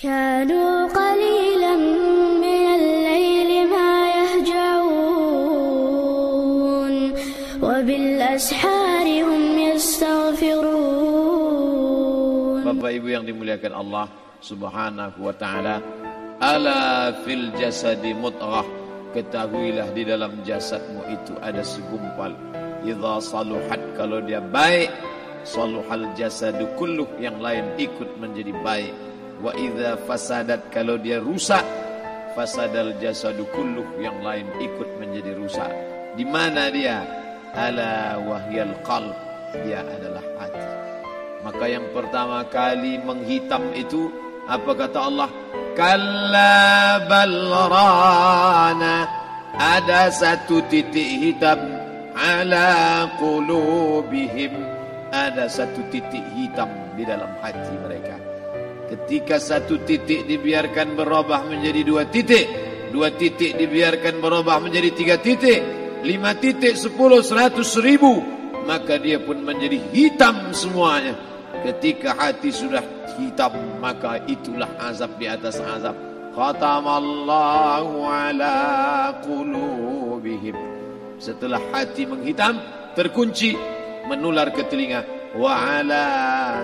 كانوا قليلا من الليل ما يهجعون وبالأسحار هم يستغفرون Bapak Ibu yang dimuliakan Allah Subhanahu wa taala, ala fil jasadi mutghah. Ketahuilah di dalam jasadmu itu ada segumpal. Idza saluhat kalau dia baik, saluhal jasadu kulluh yang lain ikut menjadi baik. Wa idza fasadat kalau dia rusak, fasadal jasadu kulluh yang lain ikut menjadi rusak. Di mana dia? Ala wahyal qalb. Dia adalah hati. Maka yang pertama kali menghitam itu apa kata Allah? Kalla balrana ada satu titik hitam ala qulubihim ada satu titik hitam di dalam hati mereka. Ketika satu titik dibiarkan berubah menjadi dua titik, dua titik dibiarkan berubah menjadi tiga titik, lima titik, sepuluh, seratus, seribu, maka dia pun menjadi hitam semuanya. Ketika hati sudah hitam maka itulah azab di atas azab. Khatamallahu ala qulubihim. Setelah hati menghitam terkunci menular ke telinga wa ala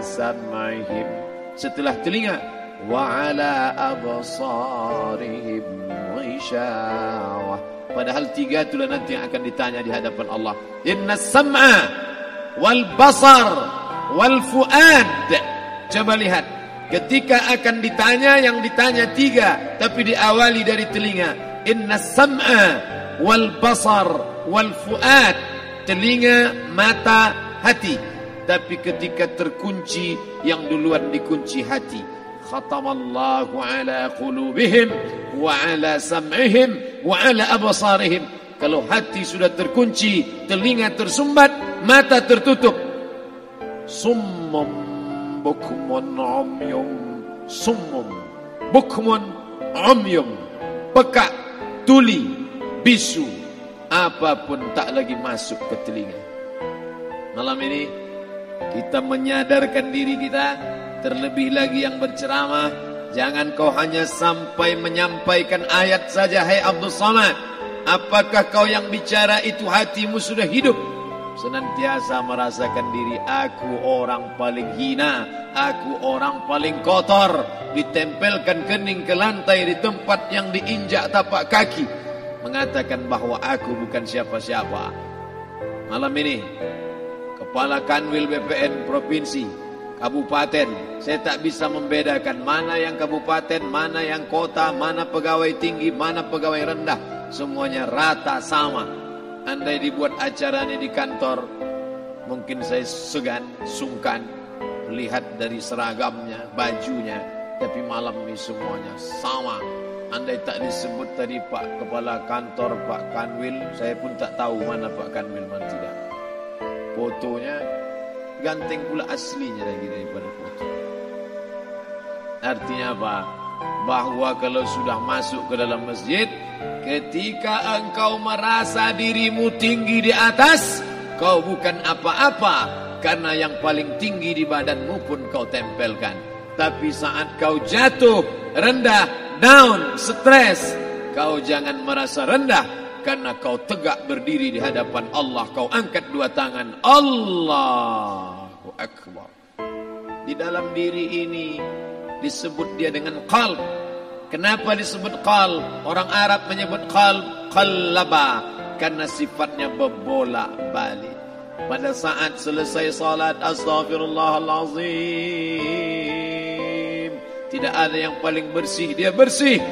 sam'ihim. Setelah telinga wa ala absarihim ghishawah. Padahal tiga itulah nanti yang akan ditanya di hadapan Allah. Inna sam'a wal basar wal fuad. Coba lihat, ketika akan ditanya yang ditanya tiga, tapi diawali dari telinga. Inna sam'a wal basar wal fuad. Telinga, mata, hati. Tapi ketika terkunci, yang duluan dikunci hati. Khatamallahu ala qulubihim wa ala sam'ihim wa ala abasarihim. Kalau hati sudah terkunci, telinga tersumbat, mata tertutup, summum bukmun umyum. Summum bukmun umyum. Peka tuli bisu. Apa pun tak lagi masuk ke telinga. Malam ini kita menyadarkan diri kita terlebih lagi yang berceramah. Jangan kau hanya sampai menyampaikan ayat saja hai Abdul Samad apakah kau yang bicara itu hatimu sudah hidup? Senantiasa merasakan diri aku orang paling hina, aku orang paling kotor, ditempelkan kening ke lantai di tempat yang diinjak tapak kaki, mengatakan bahwa aku bukan siapa-siapa. Malam ini, Kepala Kanwil BPN Provinsi, Kabupaten, saya tak bisa membedakan mana yang kabupaten, mana yang kota, mana pegawai tinggi, mana pegawai rendah, semuanya rata sama Andai dibuat acara ini di kantor, mungkin saya segan, sungkan melihat dari seragamnya, bajunya, tapi malam ini semuanya sama. Andai tak disebut tadi Pak Kepala Kantor Pak Kanwil, saya pun tak tahu mana Pak Kanwil mana tidak. Fotonya ganteng pula aslinya lagi daripada foto. Artinya apa? Bahwa kalau sudah masuk ke dalam masjid, Ketika engkau merasa dirimu tinggi di atas, kau bukan apa-apa karena yang paling tinggi di badanmu pun kau tempelkan. Tapi saat kau jatuh, rendah, down, stres, kau jangan merasa rendah karena kau tegak berdiri di hadapan Allah. Kau angkat dua tangan. Allahu Akbar. Di dalam diri ini disebut dia dengan qalb Kenapa disebut qal? Orang Arab menyebut qal qallaba karena sifatnya berbolak balik. Pada saat selesai salat astaghfirullahalazim tidak ada yang paling bersih dia bersih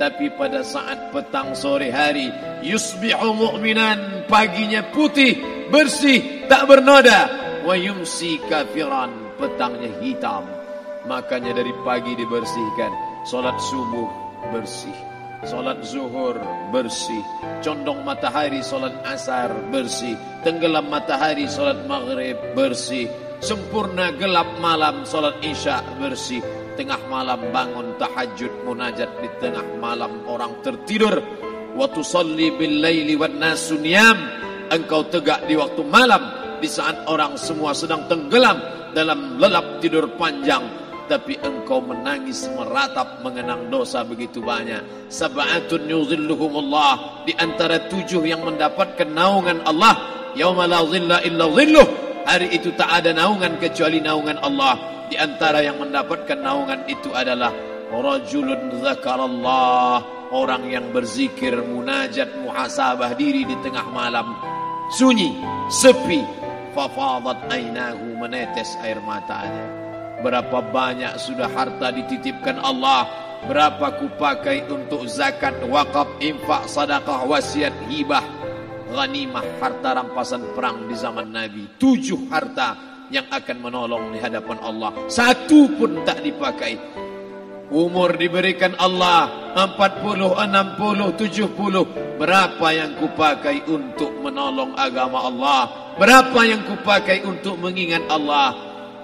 tapi pada saat petang sore hari yusbihu mu'minan paginya putih bersih tak bernoda. Wa yumsi kafiran petangnya hitam. Makanya dari pagi dibersihkan. Salat subuh bersih. Salat zuhur bersih. Condong matahari salat asar bersih. Tenggelam matahari salat maghrib bersih. Sempurna gelap malam salat isya bersih Tengah malam bangun tahajud munajat Di tengah malam orang tertidur Waktu salli bil layli wa nasu Engkau tegak di waktu malam Di saat orang semua sedang tenggelam Dalam lelap tidur panjang tapi engkau menangis meratap mengenang dosa begitu banyak. Sab'atun yuzilluhumullah di antara tujuh yang mendapatkan naungan Allah. Yauma la zilla illa zilluh. Hari itu tak ada naungan kecuali naungan Allah. Di antara yang mendapatkan naungan itu adalah rajulun zakarallah, orang yang berzikir, munajat, muhasabah diri di tengah malam. Sunyi, sepi, fafadat ainahu menetes air matanya. Berapa banyak sudah harta dititipkan Allah Berapa kupakai untuk zakat, wakaf, infak, sadaqah, wasiat, hibah Ghanimah, harta rampasan perang di zaman Nabi. Tujuh harta yang akan menolong di hadapan Allah. Satu pun tak dipakai. Umur diberikan Allah 40, 60, 70 Berapa yang kupakai untuk menolong agama Allah? Berapa yang kupakai untuk mengingat Allah?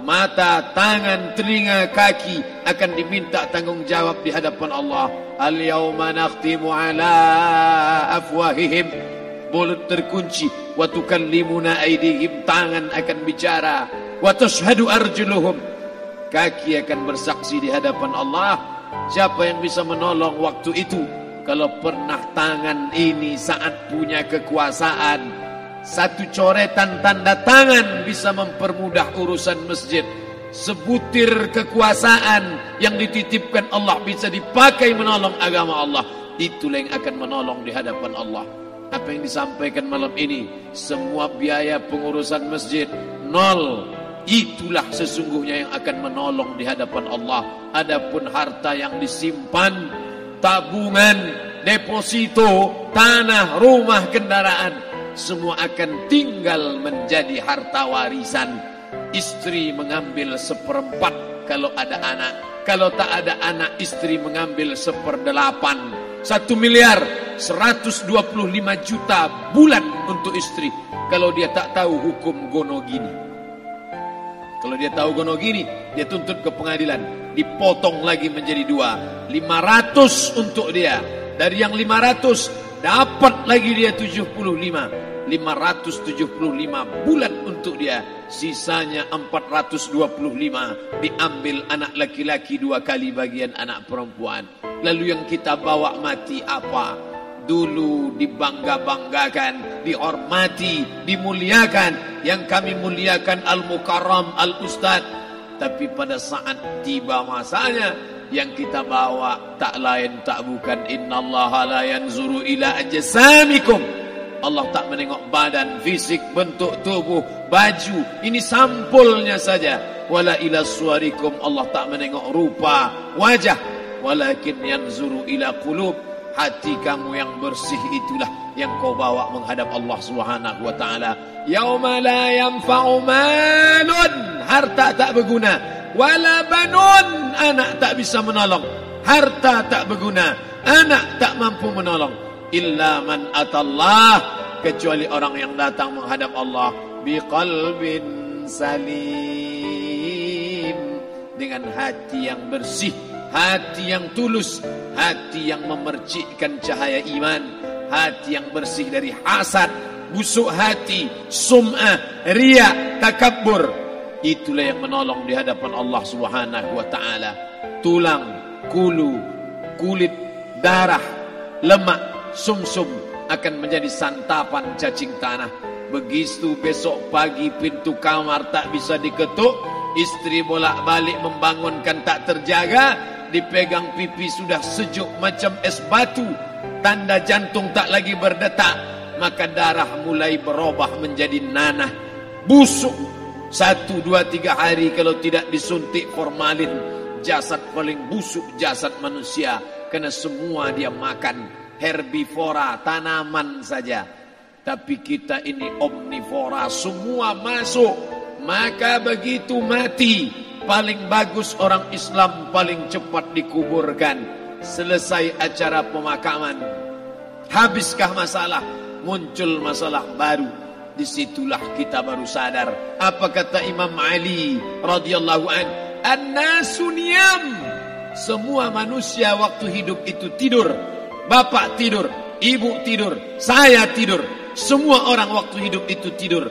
Mata, tangan, telinga, kaki akan diminta tanggungjawab di hadapan Allah. Al-yawma nakhtimu ala afwahihim. Mulut terkunci. Wa tukallimuna aidihim. Tangan akan bicara. Wa tashhadu arjuluhum. Kaki akan bersaksi di hadapan Allah. Siapa yang bisa menolong waktu itu? Kalau pernah tangan ini saat punya kekuasaan satu coretan tanda tangan bisa mempermudah urusan masjid. Sebutir kekuasaan yang dititipkan Allah bisa dipakai menolong agama Allah. Itulah yang akan menolong di hadapan Allah. Apa yang disampaikan malam ini, semua biaya pengurusan masjid nol. Itulah sesungguhnya yang akan menolong di hadapan Allah. Adapun harta yang disimpan, tabungan, deposito, tanah, rumah, kendaraan semua akan tinggal menjadi harta warisan. Istri mengambil seperempat kalau ada anak. Kalau tak ada anak, istri mengambil seperdelapan. Satu miliar, 125 juta bulan untuk istri. Kalau dia tak tahu hukum gono gini. Kalau dia tahu gono gini, dia tuntut ke pengadilan. Dipotong lagi menjadi dua. 500 untuk dia. Dari yang 500, dapat lagi dia 75. 575 bulan untuk dia sisanya 425 diambil anak laki-laki dua kali bagian anak perempuan lalu yang kita bawa mati apa dulu dibangga-banggakan dihormati dimuliakan yang kami muliakan al-mukarram al-ustad tapi pada saat tiba masanya yang kita bawa tak lain tak bukan innallaha la yanzuru ila ajsamikum Allah tak menengok badan, fisik, bentuk tubuh, baju. Ini sampulnya saja. Wala ila suarikum Allah tak menengok rupa, wajah. Walakin yanzuru ila qulub. Hati kamu yang bersih itulah yang kau bawa menghadap Allah Subhanahu wa taala. Yauma la yanfa'u malun, harta tak berguna. Wala banun, anak tak bisa menolong. Harta tak berguna, anak tak mampu menolong. Illa man atallah. Kecuali orang yang datang menghadap Allah. Biqalbin salim. Dengan hati yang bersih hati yang tulus hati yang memercikkan cahaya iman. Hati yang bersih dari hasad busuk hati sum'ah ria takabbur. Itulah yang menolong di hadapan Allah Subhanahu wa taala. Tulang kulu kulit darah lemak sumsum akan menjadi santapan cacing tanah. Begitu besok pagi pintu kamar tak bisa diketuk, istri bolak-balik membangunkan tak terjaga, dipegang pipi sudah sejuk macam es batu, tanda jantung tak lagi berdetak, maka darah mulai berubah menjadi nanah, busuk. Satu, dua, tiga hari kalau tidak disuntik formalin, jasad paling busuk jasad manusia, karena semua dia makan herbivora, tanaman saja. Tapi kita ini omnivora, semua masuk. Maka begitu mati, paling bagus orang Islam paling cepat dikuburkan. Selesai acara pemakaman. Habiskah masalah? Muncul masalah baru. Di situlah kita baru sadar. Apa kata Imam Ali radhiyallahu an? An-nasu Semua manusia waktu hidup itu tidur Bapak tidur, ibu tidur, saya tidur. Semua orang waktu hidup itu tidur.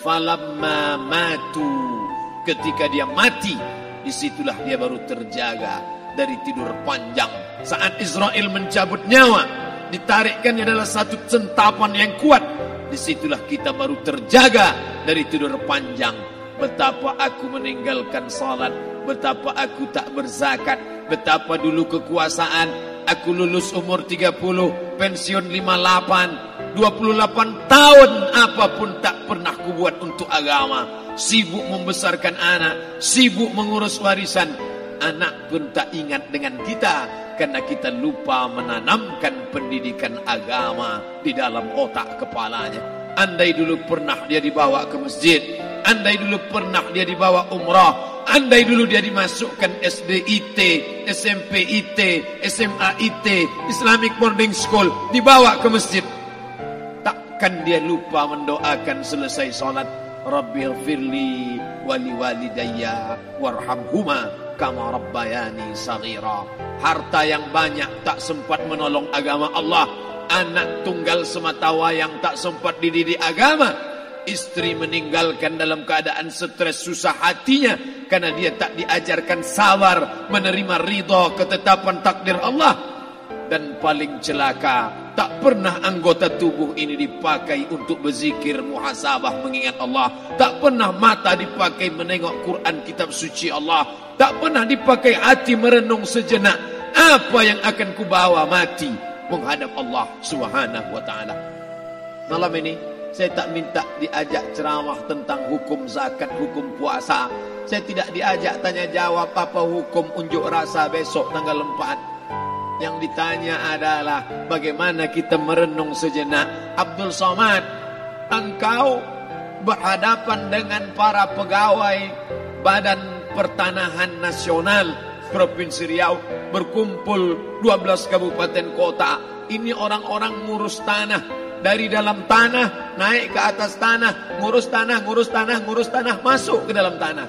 Falamma matu. Ketika dia mati, di situlah dia baru terjaga dari tidur panjang. Saat Israel mencabut nyawa, ditarikkan adalah satu centapan yang kuat. Di situlah kita baru terjaga dari tidur panjang. Betapa aku meninggalkan salat, betapa aku tak berzakat, betapa dulu kekuasaan, aku lulus umur 30, pensiun 58, 28 tahun apa pun tak pernah kubuat untuk agama. Sibuk membesarkan anak, sibuk mengurus warisan. Anak pun tak ingat dengan kita karena kita lupa menanamkan pendidikan agama di dalam otak kepalanya. Andai dulu pernah dia dibawa ke masjid, andai dulu pernah dia dibawa umrah, andai dulu dia dimasukkan SD IT, SMP IT, SMA IT, Islamic Boarding School, dibawa ke masjid. Takkan dia lupa mendoakan selesai sholat. Rabbi firli wali walidayya warhamhuma kama rabbayani saghira. Harta yang banyak tak sempat menolong agama Allah. Anak tunggal semata wayang tak sempat dididik agama. Istri meninggalkan dalam keadaan stres susah hatinya karena dia tak diajarkan sabar menerima ridha ketetapan takdir Allah dan paling celaka tak pernah anggota tubuh ini dipakai untuk berzikir muhasabah mengingat Allah. Tak pernah mata dipakai menengok Quran kitab suci Allah. Tak pernah dipakai hati merenung sejenak. Apa yang akan kubawa mati? Menghadap Allah Subhanahu wa taala. Malam ini saya tak minta diajak ceramah tentang hukum zakat, hukum puasa. Saya tidak diajak tanya jawab apa hukum unjuk rasa besok tanggal 4. Yang ditanya adalah bagaimana kita merenung sejenak. Abdul Somad, engkau berhadapan dengan para pegawai Badan Pertanahan Nasional Provinsi Riau berkumpul 12 kabupaten kota. Ini orang-orang ngurus tanah dari dalam tanah naik ke atas tanah, ngurus tanah, ngurus tanah, ngurus tanah, masuk ke dalam tanah.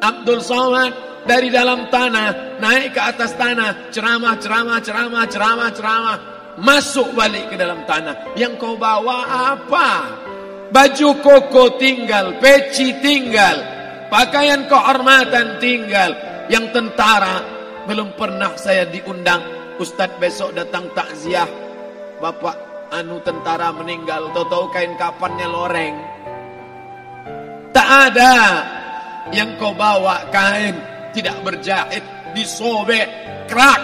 Abdul Somad dari dalam tanah naik ke atas tanah, ceramah, ceramah, ceramah, ceramah, ceramah, masuk balik ke dalam tanah. Yang kau bawa apa? Baju koko tinggal, peci tinggal, pakaian kehormatan tinggal. Yang tentara belum pernah saya diundang. Ustadz besok datang takziah Bapak anu tentara meninggal, tahu-tahu kain kapannya loreng. Tak ada yang kau bawa kain tidak berjahit, disobek, kerak.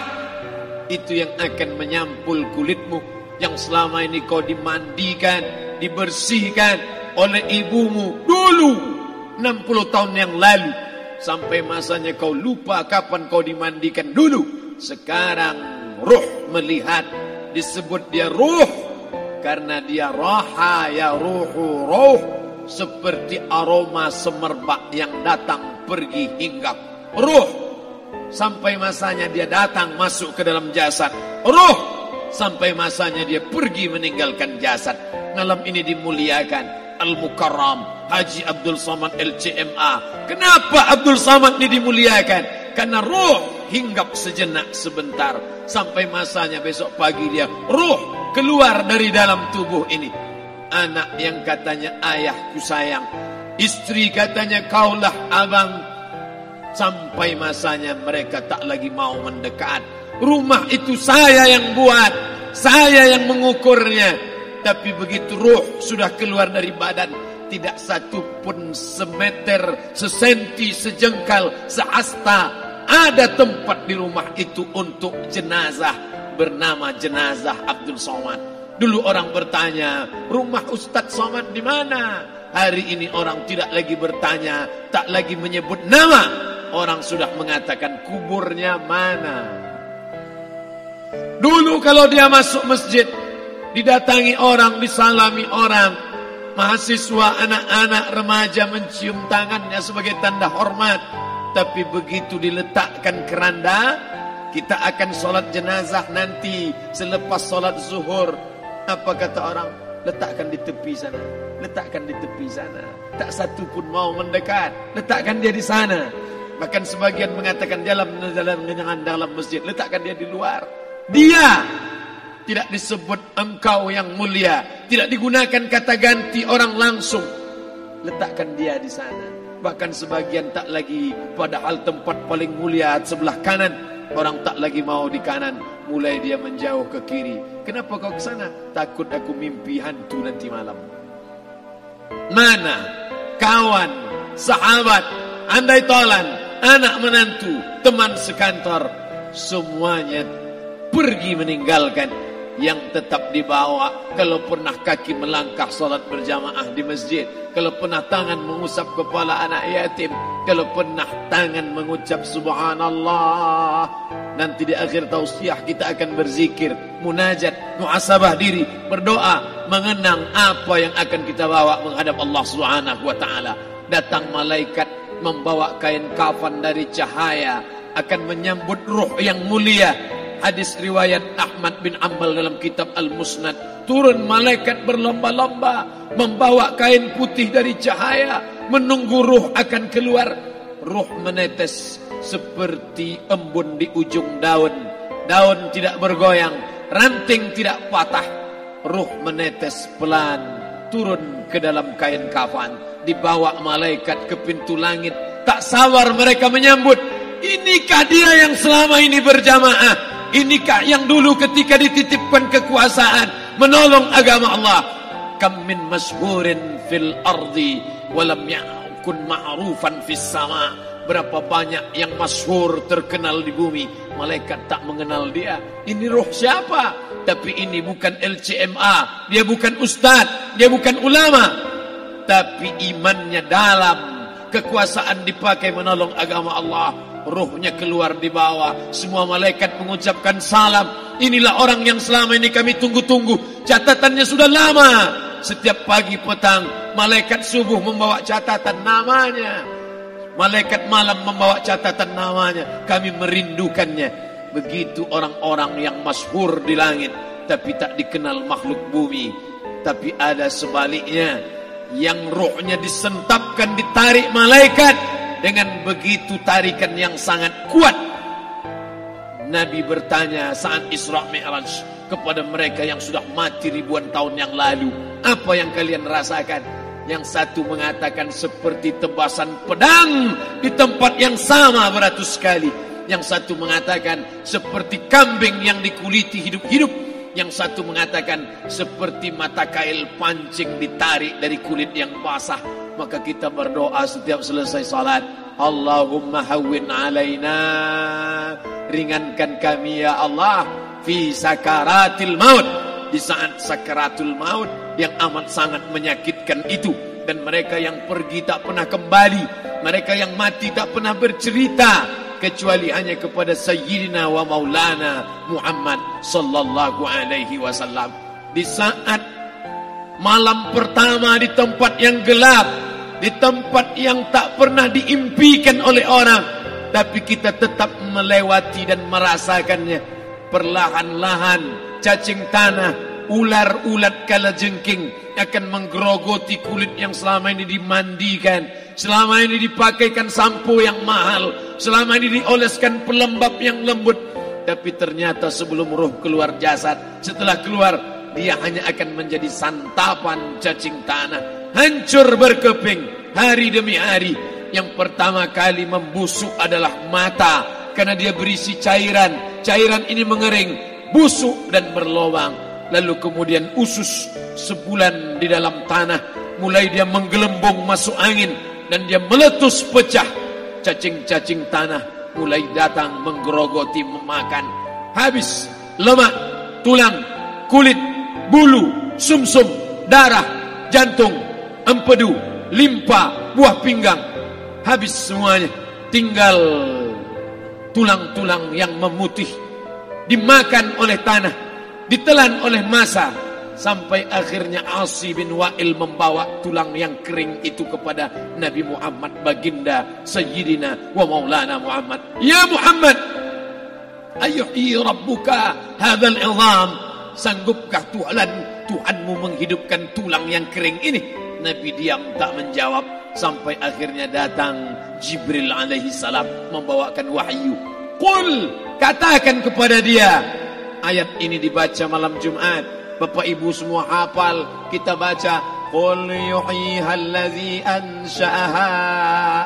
Itu yang akan menyampul kulitmu yang selama ini kau dimandikan, dibersihkan oleh ibumu dulu 60 tahun yang lalu sampai masanya kau lupa kapan kau dimandikan dulu. Sekarang ruh melihat disebut dia ruh karena dia raha ya ruhu ruh seperti aroma semerbak yang datang pergi hingga ruh. Sampai masanya dia datang masuk ke dalam jasad. Ruh. Sampai masanya dia pergi meninggalkan jasad. Malam ini dimuliakan Al-Mukarram Haji Abdul Samad LCMA kenapa Abdul Samad ini dimuliakan? Karena ruh hinggap sejenak sebentar. Sampai masanya besok pagi dia ruh keluar dari dalam tubuh ini. Anak yang katanya ayahku sayang, istri katanya kaulah abang. Sampai masanya mereka tak lagi mau mendekat. Rumah itu saya yang buat, saya yang mengukurnya. Tapi begitu ruh sudah keluar dari badan, tidak satu pun semeter, sesenti, sejengkal, seasta ada tempat di rumah itu untuk jenazah bernama jenazah Abdul Somad. Dulu orang bertanya, rumah Ustadz Somad di mana? Hari ini orang tidak lagi bertanya, tak lagi menyebut nama. Orang sudah mengatakan kuburnya mana. Dulu kalau dia masuk masjid, didatangi orang, disalami orang. Mahasiswa, anak-anak, remaja mencium tangannya sebagai tanda hormat tapi begitu diletakkan keranda, kita akan solat jenazah nanti selepas solat zuhur. Apa kata orang? Letakkan di tepi sana. Letakkan di tepi sana. Tak satu pun mau mendekat. Letakkan dia di sana. Bahkan sebagian mengatakan dalam dalam dalam dalam masjid. Letakkan dia di luar. Dia tidak disebut engkau yang mulia. Tidak digunakan kata ganti orang langsung. Letakkan dia di sana. bahkan sebagian tak lagi padahal tempat paling mulia sebelah kanan orang tak lagi mau di kanan mulai dia menjauh ke kiri kenapa kau ke sana takut aku mimpi hantu nanti malam mana kawan sahabat andai tolan anak menantu teman sekantor semuanya pergi meninggalkan yang tetap dibawa. Kalau pernah kaki melangkah salat berjamaah di masjid kalau pernah tangan mengusap kepala anak yatim kalau pernah tangan mengucap subhanallah nanti di akhir tausiah kita akan berzikir munajat muasabah diri berdoa mengenang apa yang akan kita bawa menghadap Allah Subhanahu wa taala. Datang malaikat membawa kain kafan dari cahaya akan menyambut ruh yang mulia. Hadis riwayat Ahmad bin Ambal dalam kitab Al-Musnad. Turun malaikat berlomba-lomba membawa kain putih dari cahaya menunggu ruh akan keluar. Ruh menetes seperti embun di ujung daun. Daun tidak bergoyang ranting tidak patah. Ruh menetes pelan turun ke dalam kain kafan dibawa malaikat ke pintu langit tak sabar mereka menyambut inikah dia yang selama ini berjamaah Inikah yang dulu ketika dititipkan kekuasaan menolong agama Allah? Kam min masyhurin fil ardi walam yakun ma'rufan fis sama. Berapa banyak yang masyhur terkenal di bumi, malaikat tak mengenal dia. Ini roh siapa? Tapi ini bukan LCMA, dia bukan ustaz, dia bukan ulama. Tapi imannya dalam, kekuasaan dipakai menolong agama Allah Ruhnya keluar di bawah. Semua malaikat mengucapkan salam. Inilah orang yang selama ini kami tunggu-tunggu. Catatannya sudah lama. Setiap pagi petang, malaikat subuh membawa catatan namanya. Malaikat malam membawa catatan namanya. Kami merindukannya. Begitu orang-orang yang masyhur di langit. Tapi tak dikenal makhluk bumi. Tapi ada sebaliknya. Yang rohnya disentapkan, ditarik malaikat dengan begitu tarikan yang sangat kuat. Nabi bertanya saat Isra Mi'raj kepada mereka yang sudah mati ribuan tahun yang lalu, apa yang kalian rasakan? Yang satu mengatakan seperti tebasan pedang di tempat yang sama beratus kali. Yang satu mengatakan seperti kambing yang dikuliti hidup-hidup. Yang satu mengatakan seperti mata kail pancing ditarik dari kulit yang basah maka kita berdoa setiap selesai salat Allahumma hawwin alaina ringankan kami ya Allah fi sakaratil maut. Di saat sakaratul maut yang amat sangat menyakitkan itu dan mereka yang pergi tak pernah kembali mereka yang mati tak pernah bercerita kecuali hanya kepada sayyidina wa maulana Muhammad sallallahu alaihi wasallam. Di saat malam pertama di tempat yang gelap di tempat yang tak pernah diimpikan oleh orang tapi kita tetap melewati dan merasakannya. Perlahan-lahan cacing tanah ular-ulat kala jengking akan menggerogoti kulit yang selama ini dimandikan selama ini dipakaikan sampo yang mahal selama ini dioleskan pelembab yang lembut tapi ternyata sebelum roh keluar jasad setelah keluar dia hanya akan menjadi santapan cacing tanah hancur berkeping hari demi hari. Yang pertama kali membusuk adalah mata karena dia berisi cairan. Cairan ini mengering, busuk dan berlobang. Lalu kemudian usus sebulan di dalam tanah mulai dia menggelembung masuk angin dan dia meletus pecah. Cacing-cacing tanah mulai datang menggerogoti memakan. Habis lemak, tulang, kulit, bulu, sumsum, darah, jantung, empedu, limpa, buah pinggang. Habis semuanya. Tinggal tulang-tulang yang memutih. Dimakan oleh tanah. Ditelan oleh masa. Sampai akhirnya Asi bin Wa'il membawa tulang yang kering itu kepada Nabi Muhammad baginda Sayyidina wa maulana Muhammad. Ya Muhammad, ayuhi rabbuka hadzal izam. Sanggupkah Tuhan Tuhanmu menghidupkan tulang yang kering ini? Nabi diam tak menjawab sampai akhirnya datang Jibril alaihi salam membawakan wahyu. Qul katakan kepada dia. Ayat ini dibaca malam Jumat. Bapak ibu semua hafal kita baca Qul yuhyihal ladzi ansha'aha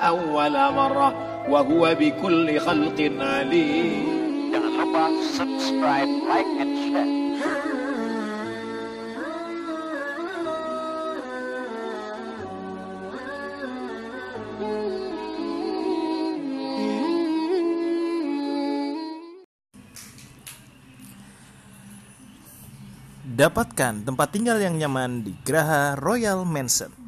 awwala marrah wa huwa bikulli khalqin 'alim. Jangan lupa subscribe, like and. Dapatkan tempat tinggal yang nyaman di Graha Royal Mansion.